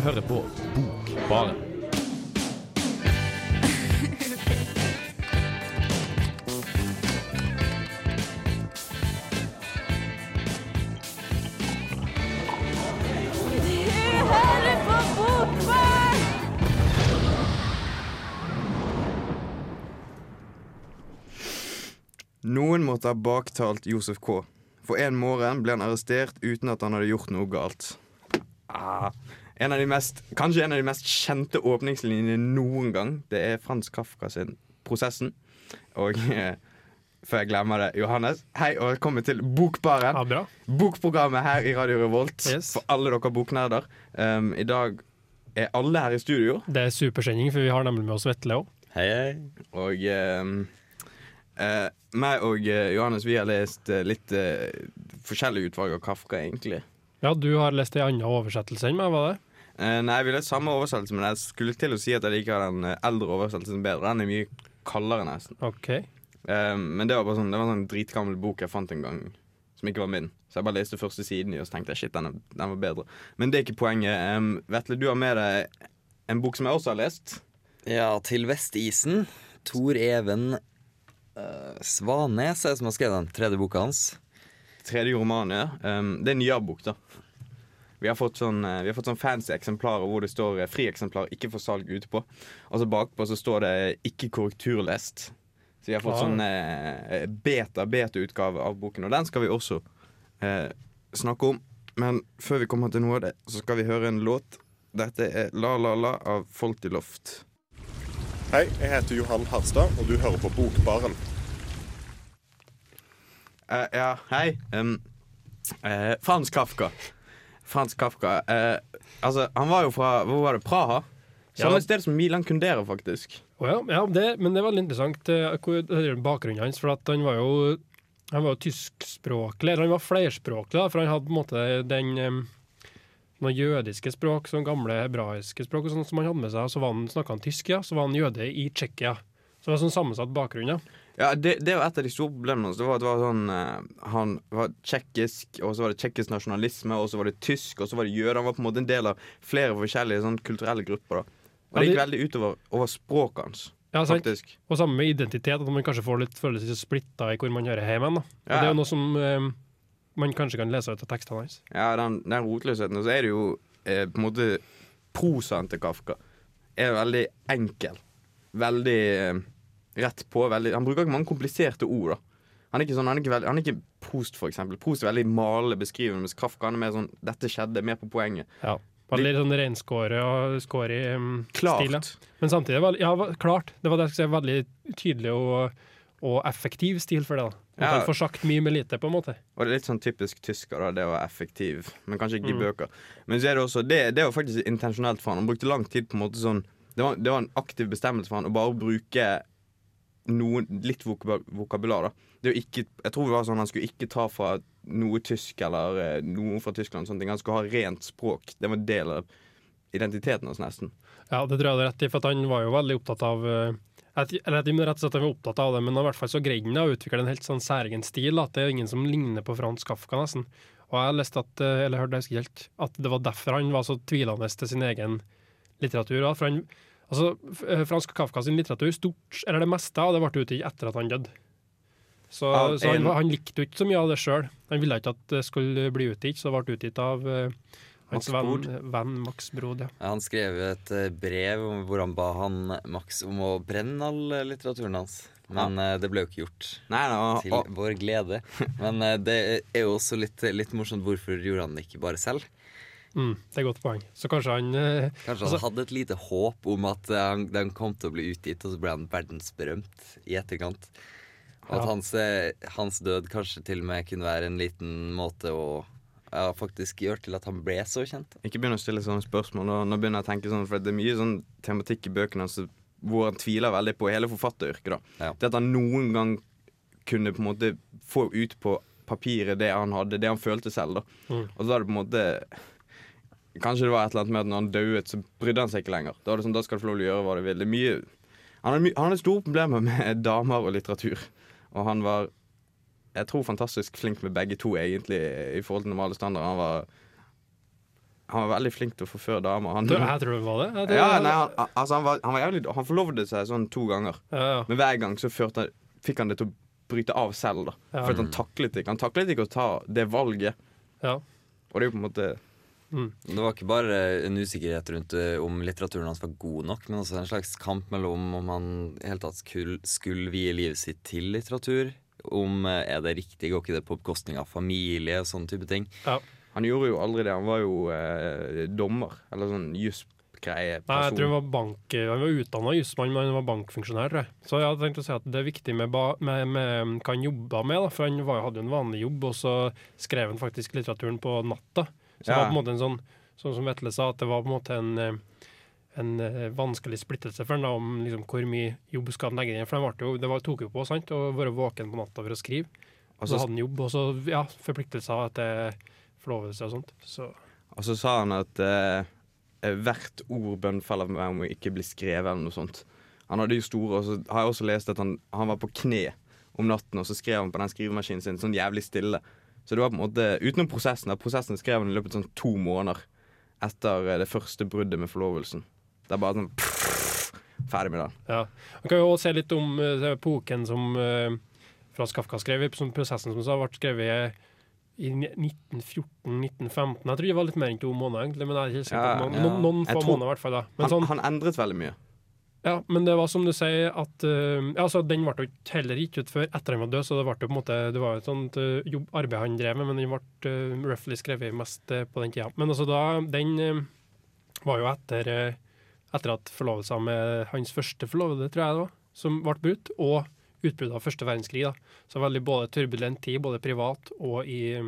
hører på Bokbaren. Du hører på Bokbarn! Noen måtte ha baktalt Josef K. For en morgen ble han arrestert uten at han hadde gjort noe galt. Ah, en av de mest, kanskje en av de mest kjente åpningslinjene noen gang. Det er Frans Kafka sin 'Prosessen'. Og eh, før jeg glemmer det, Johannes, hei og velkommen til Bokbaren. Ja. Bokprogrammet her i Radio Revolt Yes. for alle dere boknerder. Um, I dag er alle her i studio, Det er supersending, for vi har nemlig med oss Vetle òg. Hei, hei. og um, uh, meg og eh, Johannes vi har lest uh, litt uh, forskjellige utvalg av Kafka, egentlig. Ja, du har lest ei anna oversettelse enn meg, var det? Eh, nei, vi leste samme oversettelse, men jeg skulle til å si at jeg liker den eh, eldre oversettelsen bedre. Den er mye kaldere, nesten. OK. Eh, men det var bare sånn Det var en sånn dritgammel bok jeg fant en gang, som ikke var min. Så jeg bare leste første siden i, og så tenkte jeg shit, den, den var bedre. Men det er ikke poenget. Um, Vetle, du har med deg en bok som jeg også har lest. Ja, til Vestisen. Tor Even uh, Svanes er det som har skrevet den tredje boka hans. Tredje roman, ja. Um, det er en nyere bok, da. Vi har fått sånn, eh, vi har fått sånn fancy eksemplarer hvor det står fri 'frieksemplar, ikke for salg' ute på. Og så bakpå så står det 'ikke korrekturlest'. Så vi har fått sånn eh, beta-beta-utgave av boken, og den skal vi også eh, snakke om. Men før vi kommer til noe av det, så skal vi høre en låt. Dette er 'La La La' av Folty Loft. Hei, jeg heter Johan Harstad, og du hører på Bokbaren. Eh, ja, hei. Um, eh, Frans Kafka. Frans Kafka. eh, altså, han var jo fra Hvor var det? Praha? Samme Ja. sted som Milan Kundera, faktisk. Oh, ja, ja det, men det er veldig interessant eh, bakgrunnen hans. For han var jo han var jo tyskspråklig, eller han var flerspråklig, da, for han hadde på en måte den um, noen jødiske språk, sånn gamle hebraiske språk og sånn som han hadde med seg. Så var han, snakka han tysk, ja. Så var han jøde i Tsjekkia. Så det var sånn sammensatt bakgrunn, ja. Ja, det, det var et av de store problemene hans. Det var, det var sånn eh, Han var tsjekkisk, og så var det tsjekkisk nasjonalisme, og så var det tysk, og så var det jøder. Han var på en måte en del av flere forskjellige sånn kulturelle grupper. da Og det gikk veldig utover over språket hans, ja faktisk. Og samme med identitet, at man kanskje får litt følelse av splitta i hvor man hører hjemme. hen. Og Ja. Det er jo noe som eh, man kanskje kan lese ut av tekstene hans. Ja, den, den rotløsheten. Og så er det jo eh, på en måte Prosaen til Kafka er veldig enkel. Veldig eh, rett på. Veldig, han bruker ikke mange kompliserte ord. da Han er ikke, sånn, han er ikke, veldig, han er ikke Prost, for eksempel. Prost er veldig malende beskrivende, mens Kafka han er mer sånn 'dette skjedde', mer på poenget. Ja. Veldig sånn reinskåret og skåret um, Klart. stil. Men samtidig vel- ja, klart. Det var det jeg skulle si, veldig tydelig og, og effektiv stil for det. da Man Ja. kan få sagt mye med lite, på en måte. Og det er litt sånn typisk tysker, da, det å være effektiv. Men kanskje ikke i Mm. bøker. Men så er det også Det, det var faktisk intensjonelt for han. Han brukte lang tid på en måte sånn Det var, det var en aktiv bestemmelse for han å bare bruke noen, litt vokab vokabular. da Det å ikke, Jeg tror det var sånn han skulle ikke ta fra noe tysk eller eh, noen fra Tyskland. Sånne ting. Han skulle ha rent språk. Det var en del av identiteten hans, nesten. Ja, det tror jeg du har rett i, for han var jo veldig opptatt av eh, eller jeg det er rett og slett at han var opptatt av det, men i hvert fall så greide han å utvikle en helt sånn særegen stil. At det er ingen som ligner på Frans Kafka, nesten. Og jeg har lest at, eh, eller hørte, det helt, at det var derfor han var så tvilende til sin egen litteratur. For han, altså, Fransk eh, Kafka sin litteratur, stort, eller det meste av det ble utgitt etter at han døde. Så, Ja, så han, han likte jo ikke så mye av det sjøl. Han ville ikke at det skulle bli utgitt, så det ble utgitt av uh, hans Max venn, venn Max Brod. Ja. Han skrev et eh, brev om- hvor han ba han Max om å brenne all litteraturen hans. Men eh, det ble jo ikke gjort. Nei, nei, Til å... vår glede. Men det er jo også litt, litt morsomt. Hvorfor gjorde han det ikke bare selv? Mm, det er et godt poeng. Så kanskje han eh, Kanskje Altså- hadde et lite håp om at eh, han, den kom til å bli utgitt, og så ble han verdensberømt i etterkant. Og at hans, eh, hans død kanskje til og med kunne være en liten måte å ja, faktisk gjøre til at han ble så kjent. ikke begynn å stille sånne spørsmål. Nå, nå begynner jeg å tenke sånn For det er mye sånn tematikk i bøkene altså, hvor han tviler veldig på hele forfatteryrket. da Ja. Det at han noen gang kunne på en måte få ut på papiret det han hadde, det han følte selv. da Mm. Og så var det på en måte Kanskje det var et eller annet med at når han døde, så brydde han seg ikke lenger. Da var det sånn, da skal du få lov til å gjøre hva du vil. Det mye Han hadde, han hadde store problemer med damer og litteratur. Og han var jeg tror fantastisk flink med begge to, egentlig, i forhold til normale standarder. Han var han var veldig flink til å forføre damer. Han, jeg tror det var det. Tror ja, nei, han, altså, han, var, han, var jævlig, han forlovde seg sånn to ganger. ja, ja. Men hver gang så førte, fikk han det til å bryte av selv. da Ja. For han taklet ikke Han taklet ikke å ta det valget. ja. Og det er jo på en måte Det var ikke bare en usikkerhet rundt eh, om litteraturen hans var god nok, men også en slags kamp mellom om han helt tatt skulle, skulle vie livet sitt til litteratur. Om eh, er det riktig, går ikke det på bekostning av familie og sånne type ting. ja. Han gjorde jo aldri det. Han var jo eh, dommer. Eller sånn jusgreie Nei, jeg tror han var bank Han var utdanna jusmann, men han var bankfunksjonær, tror jeg. Så jeg hadde tenkt å si at det er viktig med, ba, med, med hva han jobba med, da. For han var, hadde jo en vanlig jobb, og så skrev han faktisk litteraturen på natta. Så det Ja. var på en måte en sånn, sånn som Vetle sa, at det var på en måte en, eh, en eh, vanskelig splittelse for han om liksom, hvor mye jobb skal han legge inn. For ble jo, det var, tok jo på sant, å være våken på natta for å skrive. Og så- hadde han jobb, og så ja, forpliktelser etter forlovelse og sånt. Så Og så sa han at eh, hvert ord bønnfaller meg om å ikke bli skrevet, eller noe sånt. Han hadde jo store, og så har jeg også lest at han, han var på kne om natten, og så skrev han på den skrivemaskinen sin sånn jævlig stille. Så det var på en måte, utenom prosessen, da prosessen skrev han i løpet av sånn to måneder etter eh, det første bruddet med forlovelsen. Det er bare sånn Ferdig med den. Ja. Man kan jo også se litt om uh, epoken som uh, Frans Kafka skrev, prosessen som sa, ble skrevet i ni- 1914-1915. Jeg tror det var litt mer enn to måneder, egentlig, men jeg er ikke sikker. Ja, på noen, ja. noen, noen få måneder, i hvert fall. da. Men, Han, sånn, han endret veldig mye. Ja, men det var som du sier, at uh, altså, den ble ikke- heller gitt ut før etter han var død, så det, ble på en måte, det var et sånt uh, jobb, arbeid han drev med, men den ble uh, roughly skrevet mest på den tida. Men altså da, den var jo etter, etter at forlovelsen med hans første forlovede, tror jeg det var, som ble brutt, og utbruddet av første verdenskrig. da. Så veldig både turbulent tid, både privat og i,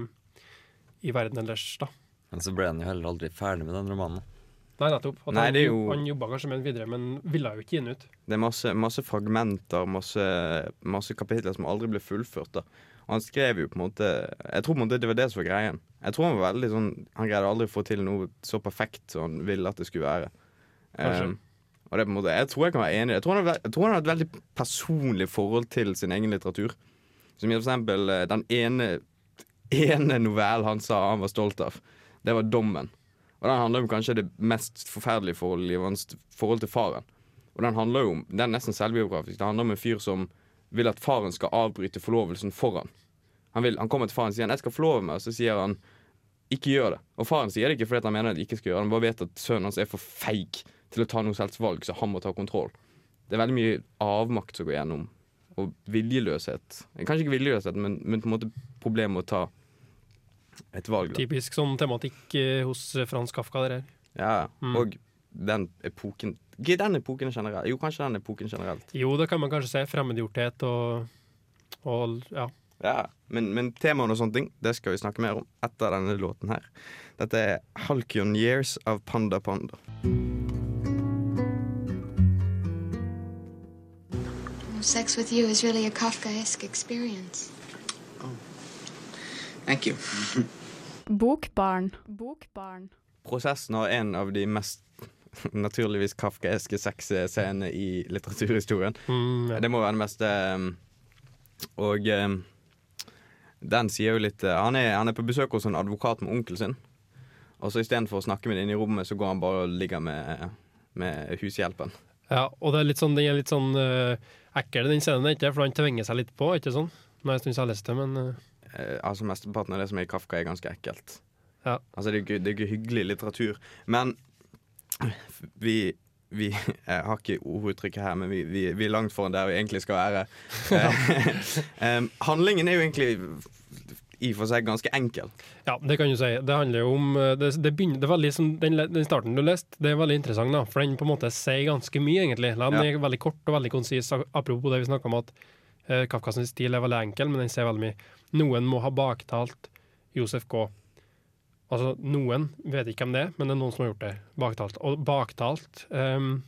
i verden ellers. da. Men så ble han jo heller aldri ferdig med den romanen. Nei, nettopp. At Nei, han, jo- han jobba kanskje med den videre, men ville jo ikke gi den ut. Det er masse, masse fragmenter, masse, masse kapitler som aldri ble fullført. da Og han skrev jo på en måte Jeg tror på en måte det var det som var greien. Jeg tror Han var veldig sånn Han greide aldri å få til noe så perfekt som han ville at det skulle være. Kanskje. Um, og det er på en måte Jeg tror jeg kan være enig i det. Jeg tror han har, jeg tror han har et veldig personlig forhold til sin egen litteratur. Som for eksempel eh, den ene ene novellen han sa han var stolt av. Det var 'Dommen'. Og den handler om kanskje det mest forferdelige forholdet i hans, forhold til faren. Og den handler jo om, den er nesten selvbiografisk. Det handler om en fyr som vil at faren skal avbryte forlovelsen for han. Han, vil, han kommer til faren og sier han, 'jeg skal forlove meg', og så sier han 'ikke gjør det'. Og faren sier det ikke fordi han mener at han ikke skal gjøre det, han bare vet at sønnen hans er for feig til å ta noe selvs valg, så han må ta kontroll. Det er veldig mye avmakt som går gjennom, og viljeløshet. Kanskje ikke viljeløshet, men, men på en måte problemet med å ta et valg. Da. Typisk sånn tematikk eh, hos eh, Frans Kafka. Det der. Ja, Mm. og den epoken Ikke den epoken generelt. Jo, kanskje den epoken generelt. Jo, det kan man kanskje se. Fremmedgjorthet og, og ja. Ja, men, men temaene og sånne ting Det skal vi snakke mer om etter denne låten her. Dette er Halkion Years av Panda Panda. Sex with you is really a Kafkaesque experience. Thank you. Bokbarn. Bokbarn. Prosessen har en av de mest naturligvis kafkaeske sexscenene i litteraturhistorien. Mm, ja. Det må være det meste um, Og um, den sier jo litt uh, han, er, han er på besøk hos en advokat med onkelen sin. Og så istedenfor å snakke med den inne i rommet, så går han bare og ligger med, med hushjelpen. ja. Og det er litt sånn, den er litt sånn uh, ekkel, den scenen, ikke? for han tvinger seg litt på, ikke sånn? Nå er det en stund siden jeg har lest det, men eh, Eh, altså Mesteparten av det som er i Kafka, er ganske ekkelt. Ja. Altså Det er ikke, det er ikke hyggelig litteratur. Men vi vi jeg har ikke orduttrykket her, men vi, vi, vi er langt foran der vi egentlig skal være. Eh, handlingen er jo egentlig i og for seg ganske enkel. ja, det kan du si. Det handler jo om eh, Det, det begynner, det sånn, den, den starten du leste, det er veldig interessant, da, for den på en måte sier ganske mye, egentlig. Den Ja. er veldig kort og veldig konsis, apropos det vi snakka om at eh, Kafkas stil er veldig enkel, men den sier veldig mye. Noen må ha baktalt Josef K. Altså, noen vet ikke hvem det er, men det er noen som har gjort det. Baktalt. Og baktalt um,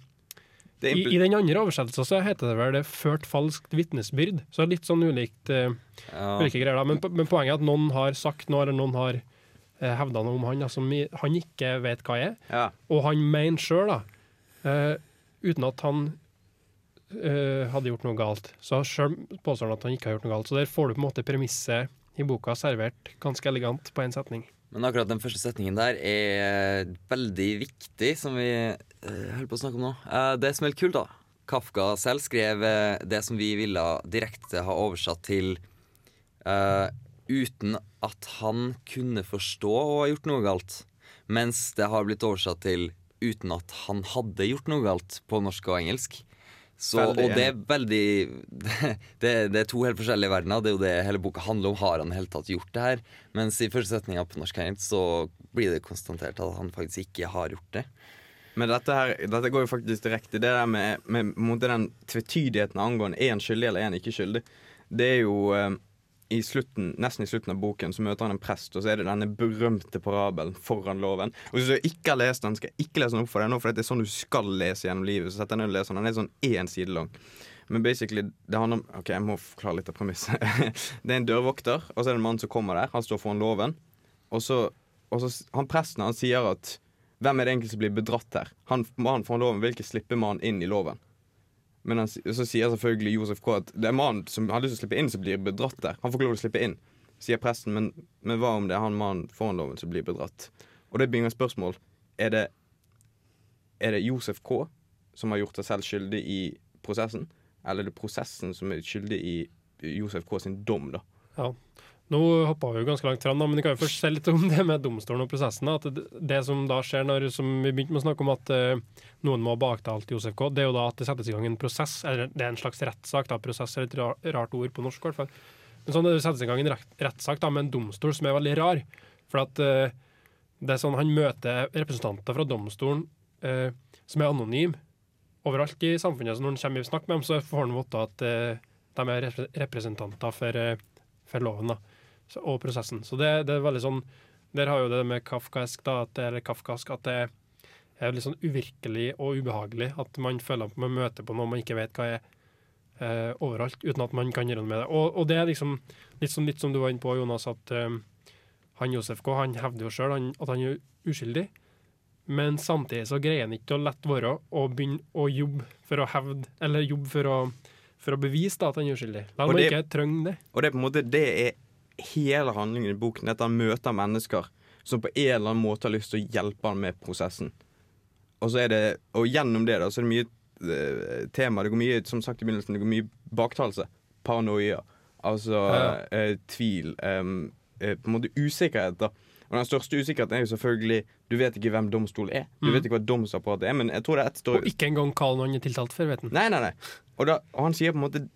Det i, I den andre oversettelsen så heter det vel det 'ført falskt vitnesbyrd'. Så litt sånn ulikt uh, Ja. ulike greier. da. Men, men poenget er at noen har sagt noe, eller noen har uh, hevda noe om han som han ikke vet hva er. ja. Og han mener sjøl, da, uh, uten at han eh, hadde gjort noe galt, så sjøl påstår han at han ikke har gjort noe galt. Så der får du på en måte premisset i boka servert ganske elegant på én setning. Men akkurat den første setningen der er veldig viktig, som vi uh, holder på å snakke om nå. Uh, det som er litt kult, da Kafka selv skrev det som vi ville direkte ha oversatt til uten at han kunne forstå å ha gjort noe galt. Mens det har blitt oversatt til uten at han hadde gjort noe galt på norsk og engelsk. Så, Veldig og det er veldig det, det er to helt forskjellige verdener. Det er jo det hele boka handler om. Har han helt tatt gjort det her? Mens i første setninga på norsk engelsk så blir det konstatert at han faktisk ikke har gjort det. Men dette, her, dette går jo faktisk direkte. Det der med, med, med den tvetydigheten angående er han skyldig eller er han ikke skyldig, det er jo eh, i slutten, nesten i slutten av boken så møter han en prest, og så er det denne berømte parabelen foran loven. Og Hvis du ikke har lest den, skal jeg ikke lese den opp for deg nå, for det er sånn du skal lese gjennom livet. Så sett deg ned og les den. Den er sånn én side lang. Men basically, det handler om Ok, jeg må forklare litt av premisset. det er en dørvokter, og så er det en mann som kommer der. Han står foran loven. Og så, og så han presten han sier at hvem er det egentlig som blir bedratt her? Han Mannen foran loven vil ikke slippe mannen inn i loven. Men han, så sier selvfølgelig Josef K. at det er mannen som har lyst til å slippe inn, som blir bedratt der. Han får ikke lov til å slippe inn, sier presten. Men, men hva om det er han mannen foran loven som blir bedratt? Og det bringer spørsmål. Er det, er det Josef K. som har gjort seg selv skyldig i prosessen? Eller er det prosessen som er skyldig i Josef K. sin dom, da? Ja. Nå hoppa vi jo ganske langt fram, men vi kan jo først se litt om det med domstolen og prosessen. At det, som da skjer når som vi begynte med å snakke om at eh, noen må ha baktalt Josef K., det er jo da at det settes i gang en prosess. eller Det er en slags rettssak. da, Prosess er et ra- rart ord på norsk, i hvert fall. Men sånn, det settes i gang en rett- rettssak da, med en domstol som er veldig rar. For at eh, det er sånn han møter representanter fra domstolen eh, som er anonyme overalt i samfunnet. Så når han kommer i snakk med dem, så får han vite at de er representanter for, for loven da, så, og prosessen. Så det, det er veldig sånn Der har jo det med kafkask, da, at det, eller kafkask, at det er litt sånn uvirkelig og ubehagelig. At man føler at man møter på noe man ikke vet hva er eh, overalt, uten at man kan gjøre noe med det. Og, og det er liksom litt, sånn, litt som du var inne på, Jonas, at eh, han Josef K. han hevder jo sjøl at han er uskyldig. Men samtidig så greier han ikke å la være å begynne å jobbe for å hevde, eller jobbe for å, for å bevise da, at han er uskyldig. La man ikke trenge det. Og det er på en måte Det er hele handlingen i boken. er At han møter mennesker som på en eller annen måte har lyst til å hjelpe han med prosessen. Og så er det Og gjennom det da Så er det mye uh, tema. Det går mye som sagt i begynnelsen Det går mye baktalelse. Paranoia. Altså Ja. uh, tvil. Um, uh, på en måte usikkerhet. da Og den største usikkerheten er jo selvfølgelig Du vet ikke hvem domstol er. Du Mm. vet ikke hva domsapparatet er, men jeg tror det er et står Og ikke engang hva han er tiltalt for, vet han. Nei, nei, nei. Og, da, og han sier på en måte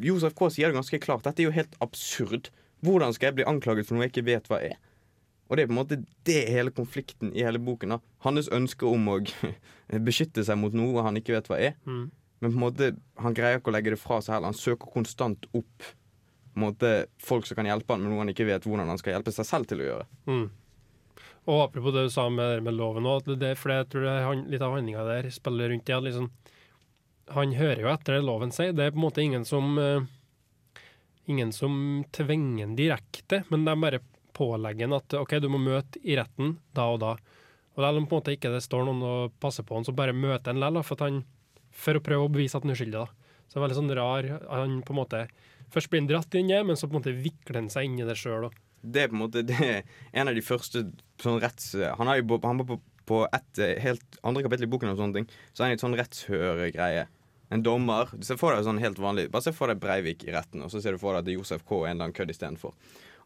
Josef K. sier det ganske klart. Dette er jo helt absurd. Hvordan skal jeg bli anklaget for noe jeg ikke vet hva er? Og det er på en måte det hele konflikten i hele boken. da Hans ønske om å beskytte seg mot noe han ikke vet hva er. Mm. Men på en måte han greier ikke å legge det fra seg heller. Han søker konstant opp på en måte, folk som kan hjelpe han med noe han ikke vet hvordan han skal hjelpe seg selv til å gjøre. Mm. Og apropos det du sa med, med loven òg, for jeg tror det han- litt av handlinga der spiller rundt det. Liksom, han hører jo etter det loven sier. Det er på en måte ingen som eh, Ingen som tvinger en direkte, men de bare pålegger at OK, du må møte i retten da og da. Og selv om på en måte ikke det står noen og passer på han, så bare møter han likevel, for, for å prøve å bevise at han er uskyldig. da. Så det er veldig sånn rar han på en måte Først blir han dratt inn i det, men så på en måte vikler han seg inn i det sjøl. Det er på en måte en av de første sånn retts... Han, er jo, han var på, på et helt andre kapittel i boken og sånne ting, så er han i et sånn rettshøregreie. En dommer. Se for deg sånn helt vanlig Bare se for deg Breivik i retten, og så ser du for deg at det er Josef K. en eller annen kødd istedenfor.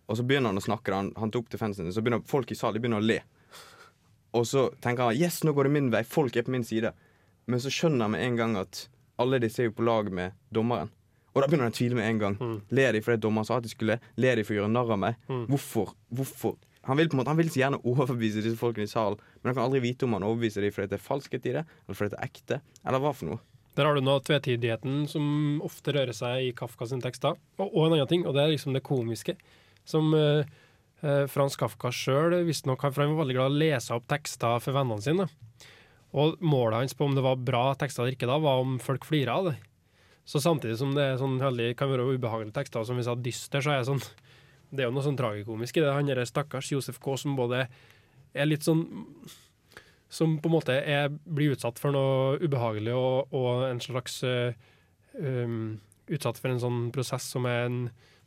Og så begynner han å snakke, han, han tok defensen så begynner folk i salen de begynner å le. Og så tenker han yes, nå går det min vei, folk er på min side. Men så skjønner han med en gang at alle disse er jo på lag med dommeren. Og da begynner han å tvile med en gang. Ler de fordi dommeren sa at de skulle? Ler de for å gjøre narr av meg? Hvorfor? Hvorfor? Han vil, på en måte, han vil så gjerne overbevise disse folkene i salen, men han kan aldri vite om han overbeviser dem fordi det er falskhet i det, eller fordi det er ekte, eller hva for noe. Der har du noe tvetydigheten som ofte rører seg i Kafka sine tekster. Og, og en annen ting, og det er liksom det komiske. Som eh, eh, Frans Kafka sjøl visstnok har for han var veldig glad i å lese opp tekster for vennene sine. Og målet hans på om det var bra tekster eller ikke, da, var om folk flirer av det. Så samtidig som det er sånn heldig, kan være ubehagelige tekster, som vi sa dyster, så er det sånn Det er jo noe sånn tragikomisk i det. Han derre stakkars Josef K. som både er litt sånn som på en måte er, blir utsatt for noe ubehagelig og, og en slags eh, um, Utsatt for en sånn prosess som er en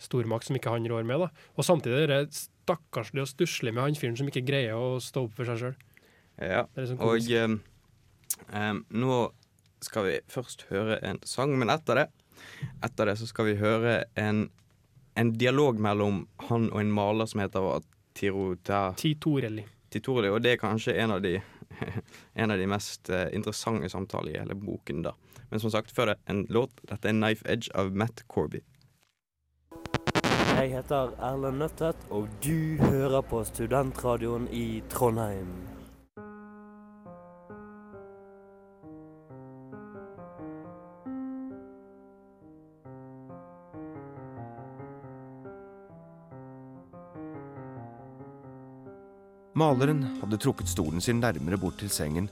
stormakt som ikke han rår med. da. Og samtidig er det stakkarslig og stusslig med han fyren som ikke greier å stå opp for seg sjøl. Ja. Liksom Og um, em, nå skal vi først høre en sang, men etter det Etter det så skal vi høre en, en dialog mellom han og en maler som heter Tirota... Tiro Ta- Titorelli. Og det er kanskje en av de en av de mest eh, interessante samtaler i hele boken. da. Men som sagt, før det en låt. Dette er 'Knife Edge' av Matt Corby. Jeg heter Erlend Nøttet, og du hører på Studentradioen i Trondheim. Maleren hadde trukket stolen sin nærmere bort til sengen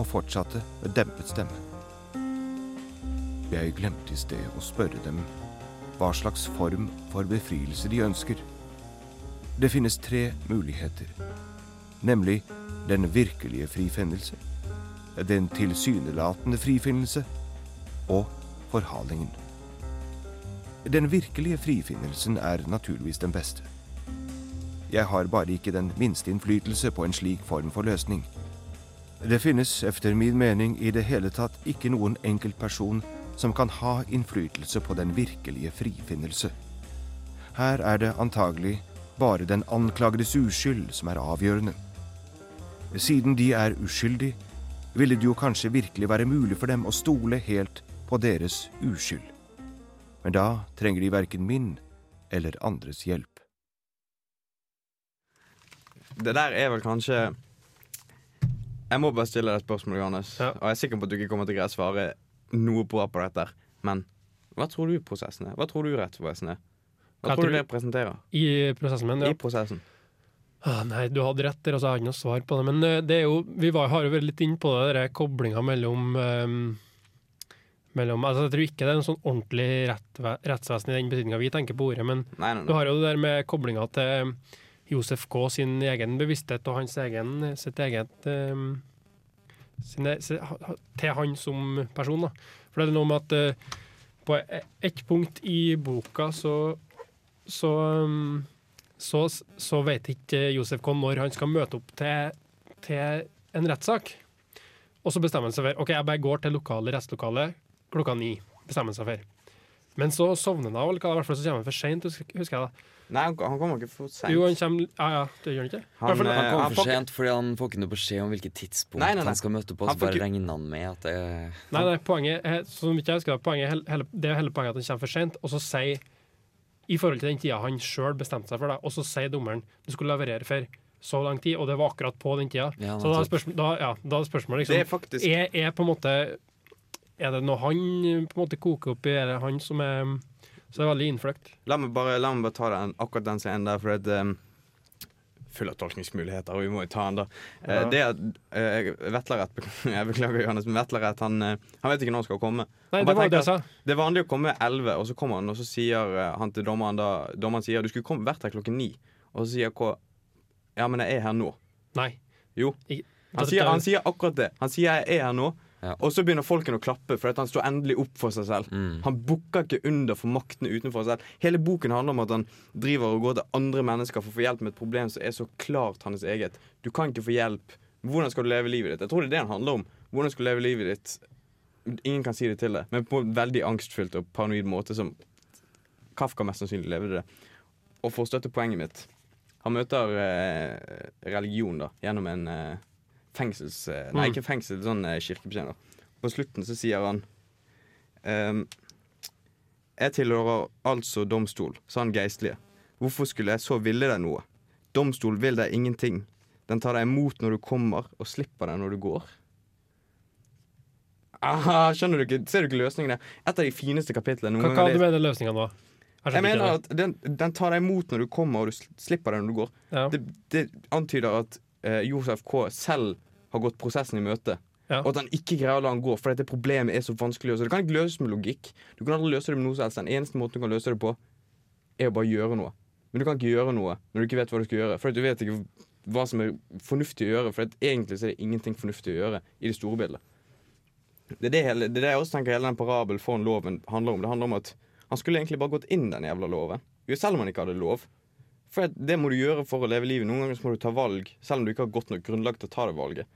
og fortsatte med dempet stemme. Jeg glemte i sted å spørre dem hva slags form for befrielse de ønsker. Det finnes tre muligheter, nemlig den virkelige frifinnelse, den tilsynelatende frifinnelse og forhalingen. Den virkelige frifinnelsen er naturligvis den beste. Jeg har bare ikke den minste innflytelse på en slik form for løsning. Det finnes, efter min mening, i det hele tatt ikke noen enkeltperson som kan ha innflytelse på den virkelige frifinnelse. Her er det antagelig bare den anklagedes uskyld som er avgjørende. Siden de er uskyldige, ville det jo kanskje virkelig være mulig for dem å stole helt på deres uskyld. Men da trenger de verken min eller andres hjelp. Det der er vel kanskje Jeg må bare stille deg et spørsmål, Johannes. Ja. Og jeg er sikker på at du ikke kommer til å greie å svare noe bra på dette. Men hva tror du prosessen er? Hva tror du rettsvesenet er? Hva tror du det representerer I prosessen min, ja. i prosessen? Ah, nei, du hadde rett der, altså, jeg har ikke noe svar på det. Men eh, det er jo, vi var, har jo vært litt inne på det, der koblinga mellom, um, mellom altså, Jeg tror ikke det er en sånn ordentlig rett, rettsvesen i den betydninga vi tenker på ordet, men Nei, nei, du har jo det der med koblinga til Josef K. sin egen bevissthet og hans egen, sitt eget um, sine, si- ha- ha- Til han som person, da. For det er noe med at uh, på e- ett punkt i boka så så, um, så, så vet ikke Josef K. når han skal møte opp til, til en rettssak. Og så bestemmer han seg for OK, jeg bare går til lokale rettslokalet klokka ni. Bestemmer han seg for. Men så sovner han eller hva, i hvert fall så kommer han for seint, husker jeg. da. Nei han, kommer ikke for sent. Jo, han kommer Ja, ja, det gjør han ikke. Han, Han, eh, Han kommer han for sent fordi han får ikke noe beskjed om hvilket tidspunkt Nei, nei, nei. han skal møte på. Så bare ikke- regner han med at det Nei, nei, poenget er, som ikke jeg husker poenget er hele, det er hele poenget at han kommer for sent, og så sier I forhold til den tida han sjøl bestemte seg for det, og så sier dommeren du skulle leverere for så lang tid, og det var akkurat på den tida. Ja, så da er spørsmålet, da, ja, da er spørsmålet Det er liksom faktisk er, er på en måte Er det noe han på en måte koker opp i, er det han som er Så det er veldig innfløkt. La meg bare, la meg bare ta den, akkurat den scenen der, for det um, Full av tolkningsmuligheter, og vi må jo ta den, da. Ja. Uh, det at uh, Vetlerett Jeg beklager, Johannes, men Vetlerett han, uh, han vet ikke når han skal komme. Nei, det var det jeg sa. Det er vanlig å komme 11, og så kommer han, og så sier eh, han til dommeren da Dommeren sier du skulle komme, vært her klokken 9. Og så sier K Ja, men jeg er her nå. Nei. Jo. Han sier, han sier akkurat det. Han sier jeg er her nå. Ja. Og så begynner folkene å klappe for han står endelig opp for seg selv. Mm. Han bukker ikke under for maktene utenfor seg selv. Hele boken handler om at han driver og går til andre mennesker for å få hjelp med et problem som er så klart hans eget. Du kan ikke få hjelp. Hvordan skal du leve livet ditt? Jeg tror det er det han handler om. Hvordan skal du leve livet ditt? Ingen kan si det til deg, men på en veldig angstfylt og paranoid måte som Kafka mest sannsynlig levde det. Og for å støtte poenget mitt Han møter eh, religion da gjennom en eh, fengsels... Eh, nei, Mm. ikke fengsel, sånn eh, kirkebetjener. På slutten så sier han ehm, Jeg tilhører altså domstol, sa han geistlige. Hvorfor skulle jeg så ville deg noe? Domstol vil deg ingenting. Den tar deg imot når du kommer, og slipper deg når du går. Aha, skjønner du ikke? Ser du ikke løsningen der? Et av de fineste kapitlene. noen Hva, hva du mener løsninga nå? Jeg jeg mener at den, den tar deg imot når du kommer, og du slipper deg når du går. ja. Det, det antyder at eh, Josef K. selv har gått prosessen i møte. Ja. Og at han ikke greier å la han gå, for dette problemet er så vanskelig. Så. Det kan ikke løses med logikk. Du kan aldri løse det med noe som helst. Den eneste måten du kan løse det på, er å bare gjøre noe. Men du kan ikke gjøre noe når du ikke vet hva du skal gjøre. For du vet ikke hva som er fornuftig å gjøre. For egentlig så er det ingenting fornuftig å gjøre i det store bildet. Det er det, hele, det er det jeg også tenker hele den parabelen foran loven handler om. Det handler om at han skulle egentlig bare gått inn den jævla loven. Jo, selv om han ikke hadde lov. For det må du gjøre for å leve livet. Noen ganger må du ta valg, selv om du ikke har godt nok grunnlag til å ta det valget.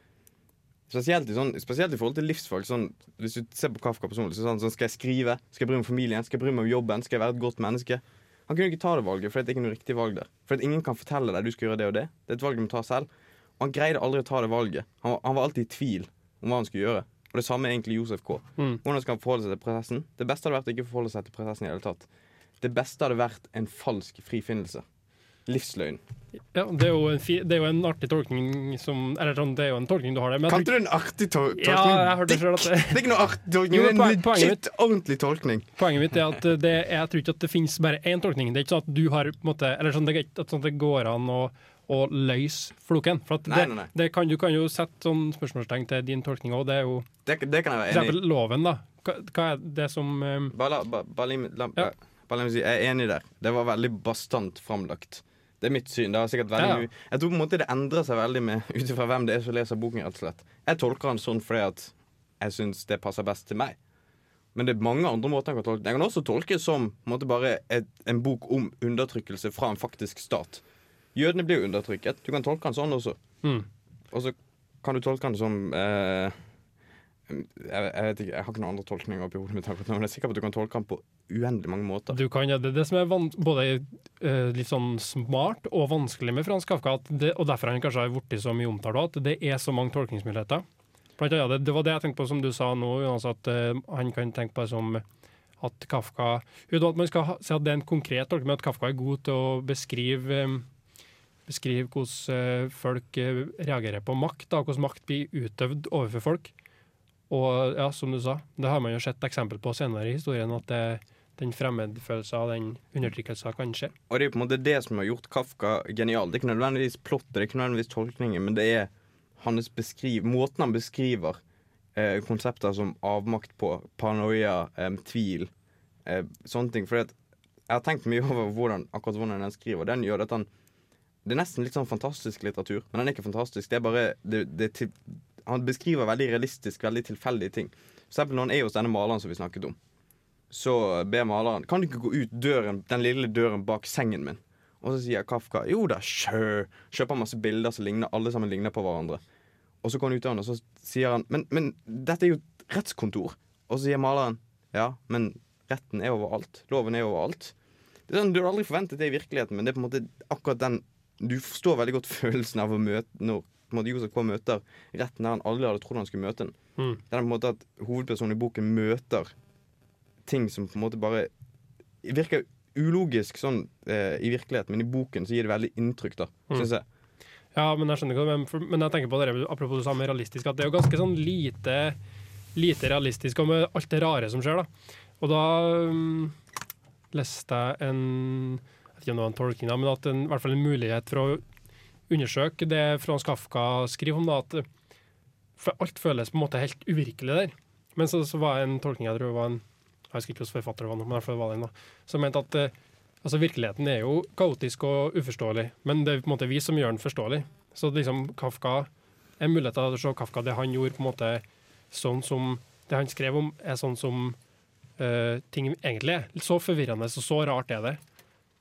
Spesielt i, sånn, spesielt i forhold til livsvalg. Sånn, hvis du ser på Kafka personlig, så er sånn, Skal jeg skrive? Skal jeg bry meg om familien? Skal jeg bry meg om jobben? Skal jeg være et godt menneske? Han kunne ikke ta det valget, for det er ikke noe riktig valg der. For ingen kan fortelle deg du skal gjøre det og det. Det er et valg du må ta selv. Og han greide aldri å ta det valget. Han, var- han var alltid i tvil om hva han skulle gjøre. Og det samme er egentlig Josef K. Mm. Hvordan skal han forholde seg til prosessen? Det beste hadde vært å ikke forholde seg til prosessen i det hele tatt. Det beste hadde vært en falsk frifinnelse. Livsløgn. Ja, det er, jo en fi, det er jo en artig tolkning som Eller sånn, det er jo en tolkning du har der. Men Kalte du en artig to tolkning? Ja, jeg hørte selv at det- det er ikke noe artig tolkning, Jo, det er en legit, ordentlig tolkning. Poenget mitt er at det, jeg tror ikke at det finnes bare én tolkning. Det er ikke sånn at du har på en måte, eller sånn, det er ikke sånn at det går an å, å løse floken. For Nei, det, nei, nei. Det kan, du kan jo sette sånn spørsmålstegn til din tolkning òg. Det er jo Det, det kan jeg være enig i. loven, da. Hva, hva er det som um... Bare la, bare, bare, la, la, Ja. bare la meg si, jeg er enig der. Det var veldig bastant framlagt. Det er mitt syn. Det er sikkert veldig Ja, Jeg tror på en måte det endrer seg veldig med ut ifra hvem det er som leser boken. rett og slett Jeg tolker den sånn fordi at jeg syns det passer best til meg. Men det er mange andre måter jeg kan tolke den. Jeg kan også tolke som måte bare et, en bok om undertrykkelse fra en faktisk stat. Jødene blir jo undertrykket. Du kan tolke den sånn også. mm. Og så kan du tolke den som eh, jeg, vet ikke, jeg har ikke noen andre tolkninger oppi hodet men jeg er sikker på at du kan tolke den på uendelig mange måter. Du kan, ja, det er det som er både uh, litt sånn smart og vanskelig med Frans Kafka, det, og derfor han kanskje har blitt så mye omtalt, at det er så mange tolkningsmuligheter. Annet, det, det var det jeg tenkte på, som du sa nå, Jonas, at uh, han kan tenke på det som at Kafka at man skal si at det er en konkret tolkning, men at Kafka er god til å beskrive um, Beskrive hvordan folk reagerer på makt, da, hvordan makt blir utøvd overfor folk. Og ja, som du sa, det har man jo sett eksempel på senere i historien, at det, den fremmedfølelsen og den undertrykkelsen kan skje. Og det er på en måte det som har gjort Kafka genial. Det er ikke nødvendigvis plottet, det er ikke nødvendigvis tolkningen, men det er hans beskriv, måten han beskriver eh, konsepter som avmakt på, paranoia, eh, tvil, eh, sånne ting. For jeg har tenkt mye over hvordan, akkurat hvordan han skriver. Den gjør at han Det er nesten litt sånn fantastisk litteratur, men den er ikke fantastisk. Det er bare det, det, Han beskriver veldig realistisk, veldig tilfeldige ting. For eksempel når han er hos denne maleren som vi snakket om så ber maleren Kan du ikke gå ut døren, den lille døren bak sengen min? Og så sier Kafka jo da, sjø. Kjøper masse bilder som ligner, alle sammen ligner på hverandre. Og så går han ut døren, og så sier han men, men dette er jo et rettskontor. Og så sier maleren ja, men retten er overalt. Loven er overalt. Det er sånn, Du hadde aldri forventet det i virkeligheten, men det er på en måte akkurat den Du forstår veldig godt følelsen av å møte når på en måte Josef K møter retten der han aldri hadde trodd han skulle møte den. Mm. Det er på en måte at hovedpersonen i boken møter ting som på en måte bare virker ulogisk sånn eh, i virkeligheten, men i boken så gir det veldig inntrykk, da, Mm. syns jeg. Ja, men jeg skjønner ikke men, men jeg tenker på det, apropos det samme realistisk, at det er jo ganske sånn lite, lite realistisk og med alt det rare som skjer, da. Og da um, leste jeg en Jeg vet ikke om det var en tolkning, da, men at en, i hvert fall en mulighet for å undersøke det Frans Kafka skriver om, da, at alt føles på en måte helt uvirkelig der. Men så, så var en tolkning jeg tror var en Jeg husker ikke hvilken forfatter det var, men det var den da, som mente at eh, altså, virkeligheten er jo kaotisk og uforståelig, men det er på en måte vi som gjør den forståelig. Så liksom Kafka er mulighet til å se Kafka det han gjorde, på en måte sånn som det han skrev om, er sånn som uh, ting egentlig er. Så forvirrende og så rart er det.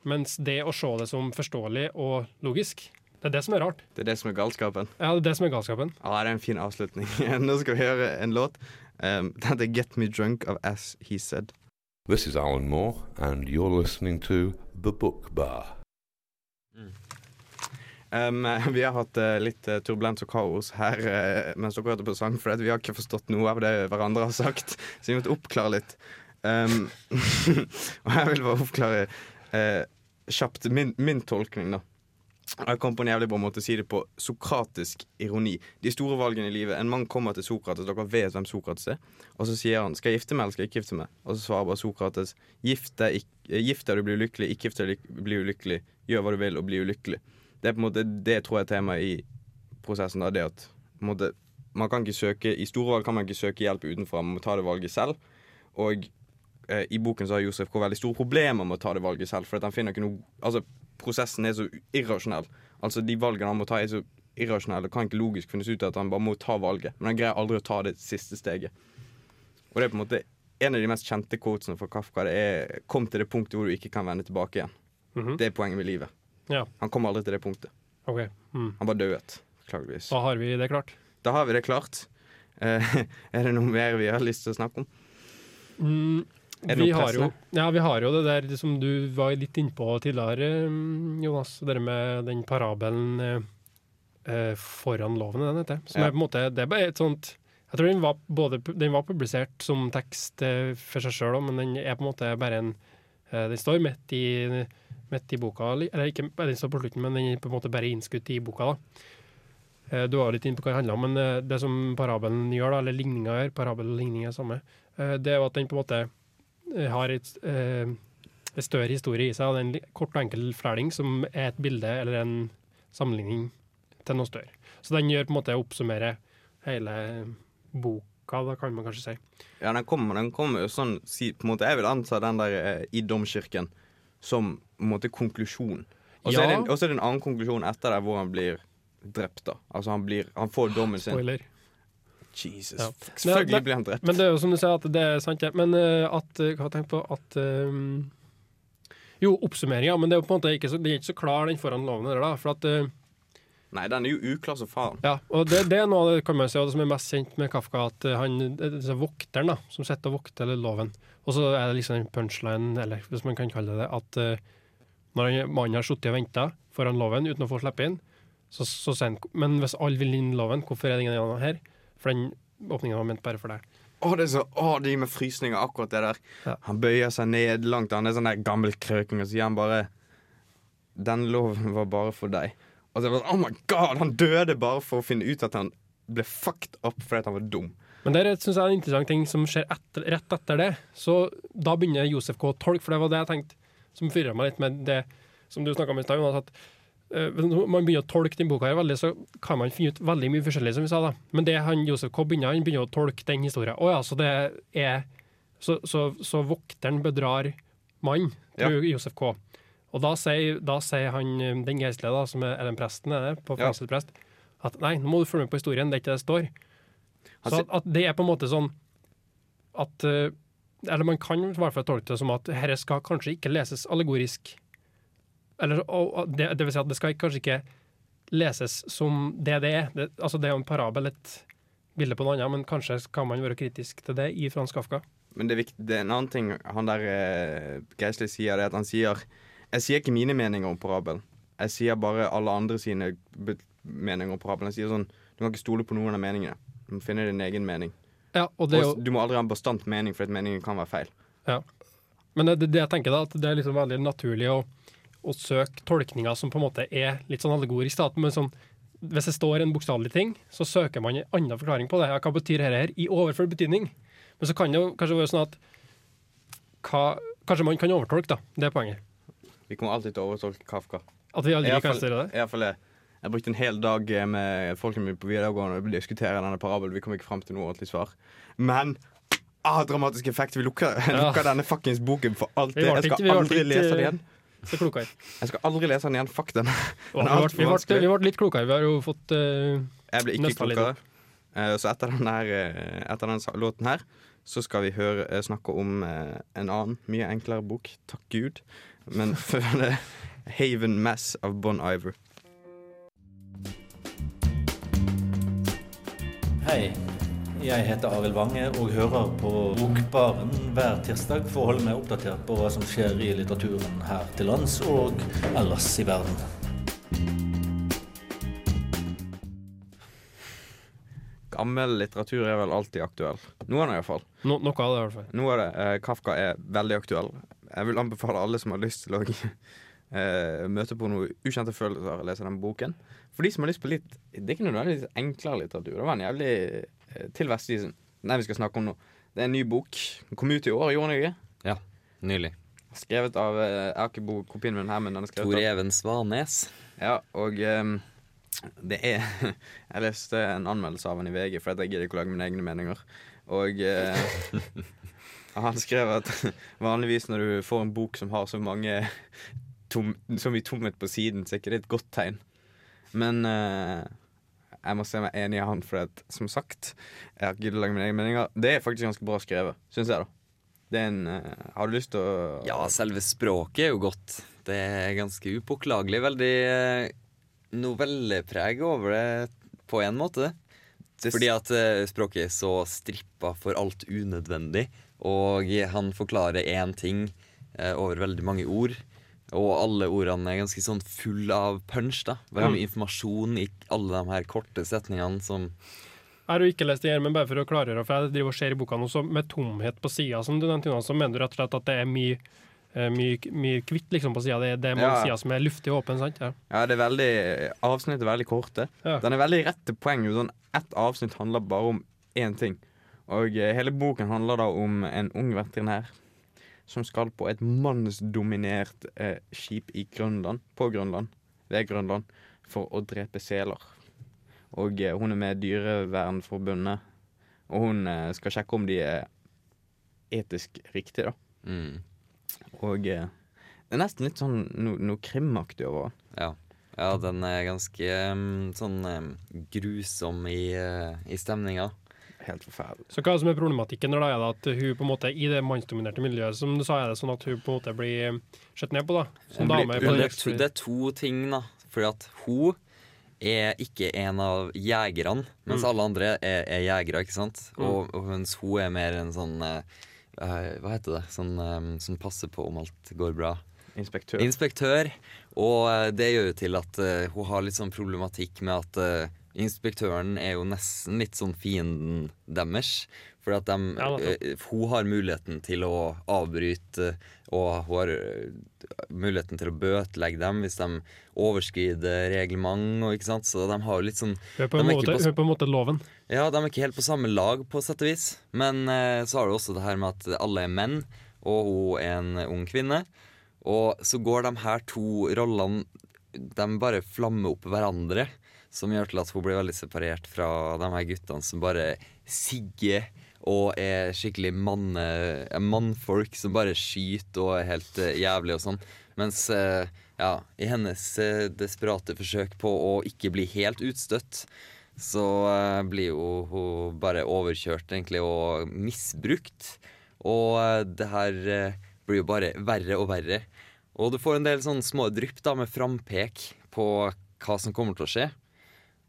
Mens det å se det som forståelig og logisk, det er det som er rart. Det er det som er galskapen. Ja, det er det som er galskapen. Ja, det er en fin avslutning. Nå skal vi høre en låt. Um, Dette er 'Get Me Drunk' of As He Said. This is Alan Moore, and you're listening to The Book Bar. Um, vi har hatt uh, litt uh, turbulens og kaos her uh, mens dere hørte på sang, for vi har ikke forstått noe av det hverandre har sagt. Så vi måtte oppklare litt. Um, og jeg vil bare oppklare eh, kjapt min, min tolkning, da. Jeg kom på en jævlig bra måte å si det på sokratisk ironi. De store valgene i livet. En mann kommer til Sokrates, dere vet hvem Sokrates er, og så sier han 'skal jeg gifte meg, eller skal jeg ikke gifte meg'? Og så svarer bare Sokrates 'gift deg, du blir ulykkelig, ikke gift deg du blir ulykkelig'. Gjør hva du vil og bli ulykkelig. Det er på en måte det tror jeg er temaet i prosessen. da, det at på en måte, man kan ikke søke, I store valg kan man ikke søke hjelp utenfra, man må ta det valget selv. Og eh, i boken så har Josef K veldig store problemer med å ta det valget selv. For at han finner ikke noe Altså, prosessen er så irrasjonell. Altså, de valgene han må ta, er så irrasjonelle og kan ikke logisk finnes ut at han bare må ta valget. Men han greier aldri å ta det siste steget. Og det er på en måte en av de mest kjente quotesene fra Kafka. Det er 'Kom til det punktet hvor du ikke kan vende tilbake igjen'. Mhm. Det er poenget med livet. Ja. Han kom aldri til det punktet. Okay. Mm. Han bare døde, beklageligvis. Da har vi det klart. Da har vi det klart. Eh, er det noe mer vi har lyst til å snakke om? Mm, det vi, har jo, ja, vi har jo det der som du var litt innpå tidligere, mm, Jonas. Det med den parabelen eh, eh, foran loven, den heter. Som Ja. er på en måte Det er bare et sånt Jeg tror den var, både, den var publisert som tekst eh, for seg sjøl men den er på en måte bare en eh, Den står midt i, midt i boka, eller ikke den står på slutten, men den er på en måte bare innskutt i boka. da. Eh, Du var litt inne på hva det handler om, men eh, det som parabelen gjør, da, eller ligninga gjør, parabel og ligning er samme, det er at den på en måte har et, eh, en større historie i seg, og det er en kort og enkel flæling som er et bilde eller en sammenligning til noe større. Så den gjør på en måte oppsummerer hele boka, da kan man kanskje si. Ja, den kommer, den kommer jo sånn si, på en måte, Jeg vil anta den der eh, i domkirken som på en måte konklusjon. Og så Ja. er det en annen konklusjon etter det hvor han blir drept. da Altså Han, blir, han får dommen sin. Spoiler. Jesus. Ja. Selvfølgelig blir han drept. Men det er jo som du sier, at det er sant, det. Men eh, at eh, Hva tenker jeg på? At um, Jo, oppsummering, ja. Men det er jo på en måte ikke så, det er ikke så klar, den foran loven der, da. For at uh, Nei, den er jo uklar som faen. Ja, og det, det er noe av det kan man si, og det som er mest kjent med Kafka, at han, er disse vokteren da, som sitter og vokter loven. Og så er det liksom en punchline, eller hvis man kan kalle det det, at når mannen har sittet og venta foran loven uten å få slippe inn, så, så sier han Men hvis alle vil inn loven, hvorfor er det ingen her? For den åpninga var ment bare for deg. Å, det er så, å, det gir meg frysninger, akkurat det der. Ja. Han bøyer seg ned langt, han er sånn der gammel krøking, og så sier han bare Den loven var bare for deg. Og så er det bare, oh my god, han døde bare for å finne ut at han ble fucked up fordi han var dum. Men det synes jeg er en interessant ting som skjer etter, rett etter det. Så da begynner Josef K. å tolke, for det var det jeg tenkte som fyrer meg litt med det som du snakka om i stad, Jonas. At man begynner å tolke den boka, her veldig, så kan man finne ut veldig mye forskjellig, som vi sa. da. Men det han Josef K. begynner, han begynner å tolke den historien. Oh, ja, så det er Så, så, så vokteren bedrar mannen, Ja. tror Josef K. Og da sier, da sier han, eh, den geistlige, som er, den presten, er det, på Ja. fengselsprest, at nei, nå må du følge med på historien, det er ikke det det står. Så at, at det er på en måte sånn at eh, Eller man kan i hvert fall tolke det som at dette skal kanskje ikke leses allegorisk. Eller, og, det, det vil si at det skal kanskje ikke leses som det det er. Det, altså det er jo en parabel, et bilde på noe annet, men kanskje kan man være kritisk til det i Frans Kafka. Men det er, viktig, det er en annen ting han der eh, Geisli sier, det er at han sier Jeg sier ikke mine meninger om parabel. Jeg sier bare alle andre sine meninger om parabel. Jeg sier sånn Du kan ikke stole på noen av meningene. Du må finne din egen mening. Ja, og det er jo, du må aldri ha en bastant mening, for at meningen kan være feil. Ja. men det, det, det jeg tenker da, at det er liksom veldig naturlig å, å søke tolkninger som på en måte er litt sånn allegorisk. At sånn, hvis det står en bokstavelig ting, så søker man en annen forklaring på det. Ja, hva betyr dette her? I overført betydning. Men så kan det jo kanskje være sånn at hva, Kanskje man kan overtolke, da. Det er poenget. Vi kommer alltid til å overtolke Kafka. At vi aldri kan stille det. Iallfall hvert jeg. Jeg brukte en hel dag eh, med folkene mine på videregående og diskutere denne parabelen. Vi kom ikke fram til noe ordentlig svar. Men ah, dramatisk effekt. Vi lukker, Ja. lukker denne fuckings boken for alltid. Jeg skal aldri lese den igjen. Så klokere. Jeg skal aldri lese den igjen. Fuck den. Den vi, ble, vi, ble, vi ble litt klokere. Vi har jo fått uh, Jeg ble ikke Nøsta litt klokere. Eh, Så etter den, her, uh, etter den låten her så skal vi høre, uh, snakke om eh, en annen, mye enklere bok. Takk Gud. Men før det Haven Mass av Bon Iver. Hei, jeg heter Arild Wange og hører på Bokbaren hver tirsdag for å holde meg oppdatert på hva som skjer i litteraturen her til lands og ellers i verden. Gammel litteratur er vel alltid aktuell. Noen av det iallfall. no, noe av det, i hvert fall. Noe av det. Eh, Kafka er veldig aktuell. Jeg vil anbefale alle som har lyst til å eh, møte på noen ukjente følelser, å lese den boken. For de som har lyst på litt Det er ikke nødvendigvis enklere litteratur. Det var en jævlig til Vestisen. Den vi skal snakke om nå. Det er en ny bok. Den kom ut i år, gjorde den ikke? Ja, nylig. Skrevet av eh, Jeg har ikke kopien min her, men den er skrevet Tor Even Svanes. Ja, og um, det er Jeg leste en anmeldelse av han i VG, for jeg gidder ikke å lage mine egne meninger. Og uh, han skrev at vanligvis når du får en bok som har så mange tom, så mye tomhet på siden, så er ikke det et godt tegn. Men eh, jeg må se meg enig i han, for at, som sagt, jeg har ikke giddet å lage mine egne meninger. Det er faktisk ganske bra skrevet, syns jeg, da. Det en uh, Har du lyst til å Ja, selve språket er jo godt. Det er ganske upåklagelig. Veldig uh, novellepreg over det på en måte. Fordi at uh, språket er så strippa for alt unødvendig. Og han forklarer én ting over veldig mange ord. Og alle ordene er ganske sånn full av punch. da Veldig mye informasjon i alle de her korte setningene som Jeg har jo ikke lest det her, men bare for å klargjøre, for jeg driver og ser i boka så med tomhet på sida, som du nevnte, så mener du rett og slett at det er mye eh, mye, mye kvitt liksom på sida. Det, det er mange Ja. sider som er luftig åpen. sant? Ja. Ja, det er veldig Avsnittet er veldig korte. Ja. Den er veldig rett til poeng. Sånn, ett avsnitt handler bare om én ting. Og eh, hele boken handler da om en ung veterinær som skal på et mannsdominert eh, skip i Grønland, på Grønland, ved Grønland, for å drepe seler. Og eh, hun er med Dyrevernforbundet, og hun eh, skal sjekke om de er etisk riktige, da. mm, Og eh, det er nesten litt sånn noe, no krimaktig over den. ja. ja, den er ganske um, sånn um, grusom i, uh, i stemninga. Helt forferdelig. Så hva er det som er problematikken når da er det at hun på en måte i det mannsdominerte miljøet, som du sa, er det sånn at hun på en måte blir sett ned på, da? Som blir- dame. på det, det, det er to ting, da. Fordi at hun er ikke en av jegerne, mens Mm. alle andre er, er jegere, ikke sant? Og, og mens hun er mer en sånn eh, eh, Hva heter det? Sånn um, som passer på om alt går bra. Inspektør. Inspektør. Og uh, det gjør jo til at uh, hun har litt sånn problematikk med at eh, inspektøren er jo nesten litt sånn fienden deres. For at de, Ja, eh, hun har muligheten til å avbryte, og hun har eh, muligheten til å bøtelegge dem hvis de overskrider reglement. Og, ikke sant? Så de har jo litt sånn Hør på en, måte, er på en måte loven. ja, de er ikke helt på samme lag, på sett og vis. Men eh, så har du også det her med at alle er menn, og hun er en ung kvinne. Og så går de her to rollene De bare flammer opp hverandre. Som gjør til at hun blir veldig separert fra de her guttene som bare sigger og er skikkelig manne, er mannfolk som bare skyter og er helt eh, jævlig og sånn. Mens eh, ja, i hennes eh, desperate forsøk på å ikke bli helt utstøtt, så eh, blir jo hun bare overkjørt egentlig og misbrukt. Og eh, det her eh, blir jo bare verre og verre. Og du får en del sånne små drypp da med frampek på hva som kommer til å skje.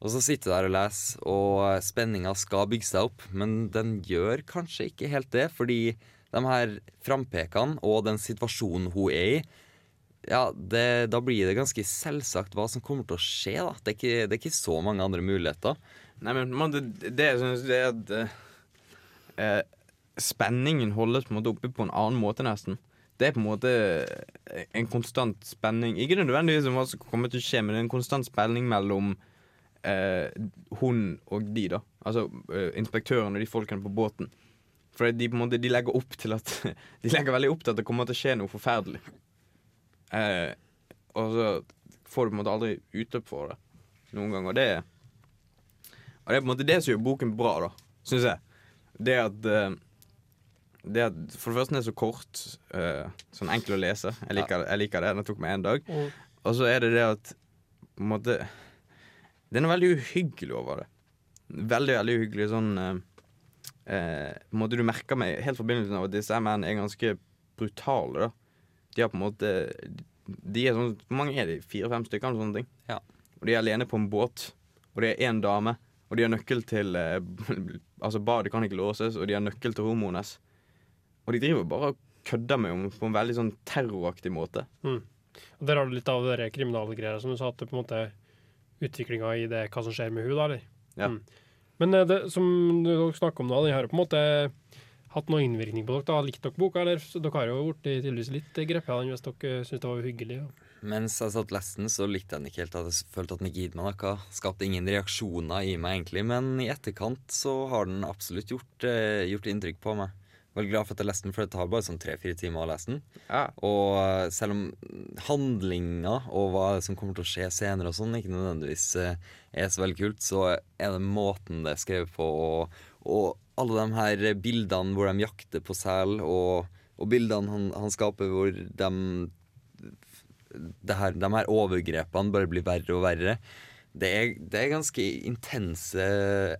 Og så sitter du der og leser, og spenninga skal bygge seg opp, men den gjør kanskje ikke helt det, fordi de her frampekene og den situasjonen hun er i, ja, det, da blir det ganske selvsagt hva som kommer til å skje. da. Det er ikke, det er ikke så mange andre muligheter. Nei, men man, det, det jeg synes det er at eh, eh, Spenningen holdes på en måte oppe på en annen måte, nesten. Det er på en måte eh, en konstant spenning. Ikke nødvendigvis om hva som kommer til å skje, men det er en konstant spenning mellom eh, hun og de, da. Altså eh, inspektøren og de folkene på båten. For de, på en måte, de legger opp til at De legger veldig opp til at det kommer til å skje noe forferdelig. Eh, og så får du på en måte aldri utløp for det noen gang. Og det, og det er på en måte det som gjør boken bra, da, syns jeg. Det at eh, det at For det første den er så kort, Uh, sånn enkel å lese. Jeg liker, jeg liker det. Den tok meg én dag. Og Og så er det det at på en måte Det er noe veldig uhyggelig over det. Veldig, veldig uhyggelig sånn eh, eh, måte Du merker meg helt fra begynnelsen av at disse mennene er ganske brutale. da De har på en måte De er sånn Hvor mange er de? Fire-fem stykker? Eller sånne ting. Ja. Og de er alene på en båt. Og det er én dame. Og de har nøkkel til eh, Altså Badet kan ikke låses, og de har nøkkel til hormones. Og de driver bare og kødder med henne på en veldig sånn terroraktig måte. Mm. Og Der har du litt av det kriminalgreia som du sa, at det på en måte utviklinga i det, hva som skjer med henne, da, eller? Ja. Mm. Men eh, det, som dere snakker om da, den har på en måte hatt noe innvirkning på dere. da, Likte dere boka, eller? Så dere har jo blitt tydeligvis litt grepet av den hvis dere syns det var uhyggelig. Ja. Mens jeg satt leste den, så likte jeg den ikke helt. Jeg følte at den ikke gitt meg noe. Skapte ingen reaksjoner i meg, egentlig. Men i etterkant så har den absolutt gjort, eh, gjort inntrykk på meg. Veldig glad for at jeg leste den, for det tar bare sånn tre-fire timer å lese den. Ja. Og eh, selv om handlinga og hva som kommer til å skje senere og sånn, ikke nødvendigvis eh, er så veldig kult, så er det måten det er skrevet på, og, og alle de her bildene hvor de jakter på sel, og, og bildene han, han skaper hvor de det her, de her overgrepene bare blir verre og verre. Det er, det er ganske intense,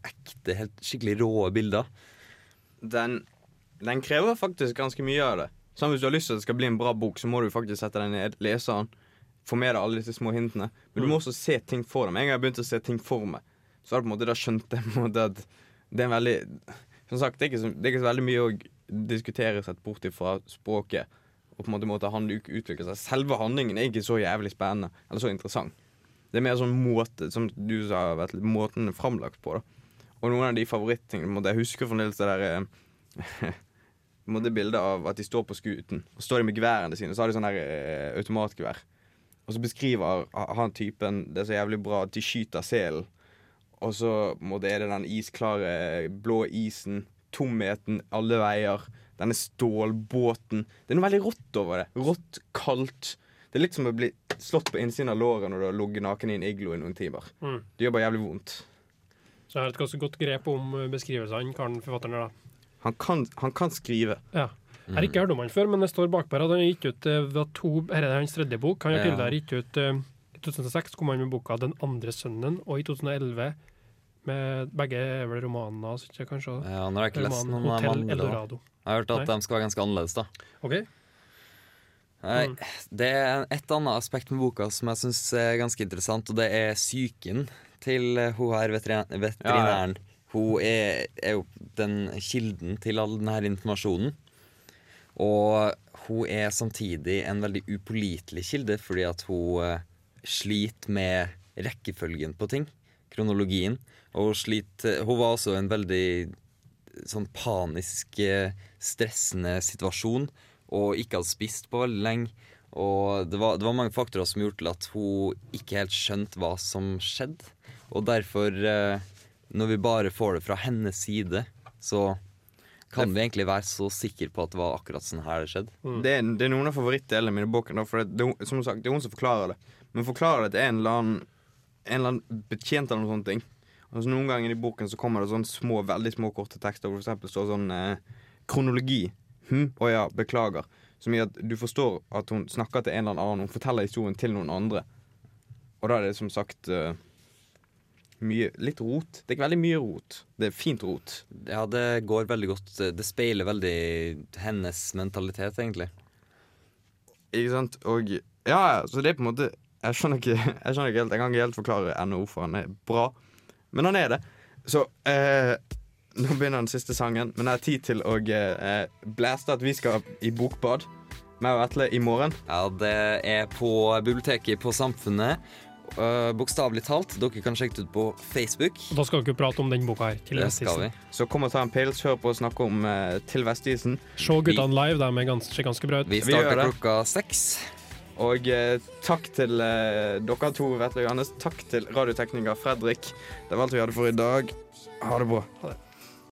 ekte, helt skikkelig rå bilder. Den den krever faktisk ganske mye av det. Sånn Hvis du har lyst til at det skal bli en bra bok, så må du faktisk sette deg ned, lese den, få med deg alle disse små hintene. Men du må også se ting for deg. Med en gang jeg begynte å se ting for meg, så var det på en måte da skjønte jeg på en måte at det er en veldig Som sagt, det er ikke så, det er ikke så veldig mye å diskutere sett bort ifra språket. Og på en måte han ut- utvikle seg. Selve handlingen er ikke så jævlig spennende eller så interessant. Det er mer sånn måte, som du sa, vet, måten den er framlagt på. da Og noen av de favorittingene Jeg husker fremdeles det der eh, måte bildet av at de står på skuten. Og står de med geværene sine, så har de sånn her eh, automatgevær. Og så beskriver han typen det er så jævlig bra at de skyter selen. Og så måte, er det den isklare blå isen, tomheten alle veier. Denne stålbåten. Det er noe veldig rått over det. Rått, kaldt. Det er litt som å bli slått på innsiden av låret når du har ligget naken i en iglo i noen timer. Mm. Det gjør bare jævlig vondt. Så jeg har et ganske godt grep om eh, beskrivelsene, karen forfatteren da. Han kan, han kan skrive. Ja. Jeg har ikke hørt om han før, men det står bakpå her at han har gitt ut ved to, Her er hans tredje bok. Han har tidligere gitt ut eh, I 2006 kom han med boka 'Den andre sønnen', og i 2011 med begge er vel romanene synes jeg kanskje. Ja, nå har jeg ikke lest noen av de da. Jeg har hørt at Nei. de skal være ganske annerledes, da. OK? Nei, Mm. det er et annet aspekt med boka som jeg syns er ganske interessant, og det er psyken til eh, hun her veterin veterinæren. Hun er, er jo den kilden til all denne informasjonen. Og hun er samtidig en veldig upålitelig kilde, fordi at hun eh, sliter med rekkefølgen på ting. Kronologien. Og hun sliter Hun var også en veldig sånn panisk, eh, stressende situasjon og ikke hadde spist på veldig lenge. Og det var, det var mange faktorer som gjorde til at hun ikke helt skjønte hva som skjedde. Og derfor, eh, når vi bare får det fra hennes side, så kan vi egentlig være så sikre på at det var akkurat sånn her det skjedde. Det, er, det er noen av favorittdelene mine i boken. For det, det, som sagt, det er hun som forklarer det. Men forklarer det til en eller annen, en eller annen betjent eller noen sånne ting. Og så Noen ganger i boken så kommer det sånne små, veldig små korte tekster for eksempel står sånn eh, kronologi. Hm, å ja, beklager. Som gjør at du forstår at hun snakker til en eller annen. Hun forteller historien til noen andre. Og da er det som sagt eh, mye Litt rot. Det er ikke veldig mye rot. Det er fint rot. Ja, det går veldig godt. Det speiler veldig hennes mentalitet, egentlig. Ikke sant? Og ja, så det er på en måte Jeg skjønner ikke, jeg skjønner ikke helt Jeg kan ikke helt forklare ennå hvorfor han er bra, men han er det. Så eh, nå begynner den siste sangen, men jeg har tid til å eh, blaste at vi skal i bokbad. Meg og Vetle i morgen. Ja, det er på biblioteket på Samfunnet. Uh, Bokstavelig talt. Dere kan sjekke det ut på Facebook. Da skal dere prate om den boka her. Til Det skal vi. Så kom og ta en pils, hør på og snakke om uh, Til Vestisen. Se guttene live, de er ganske, ser ganske bra ut. Vi starter vi klokka seks. Og uh, takk til dere to, Vetle og Johannes. Takk til radiotekniker Fredrik. Det var alt vi hadde for i dag. Ha det bra. Ha det.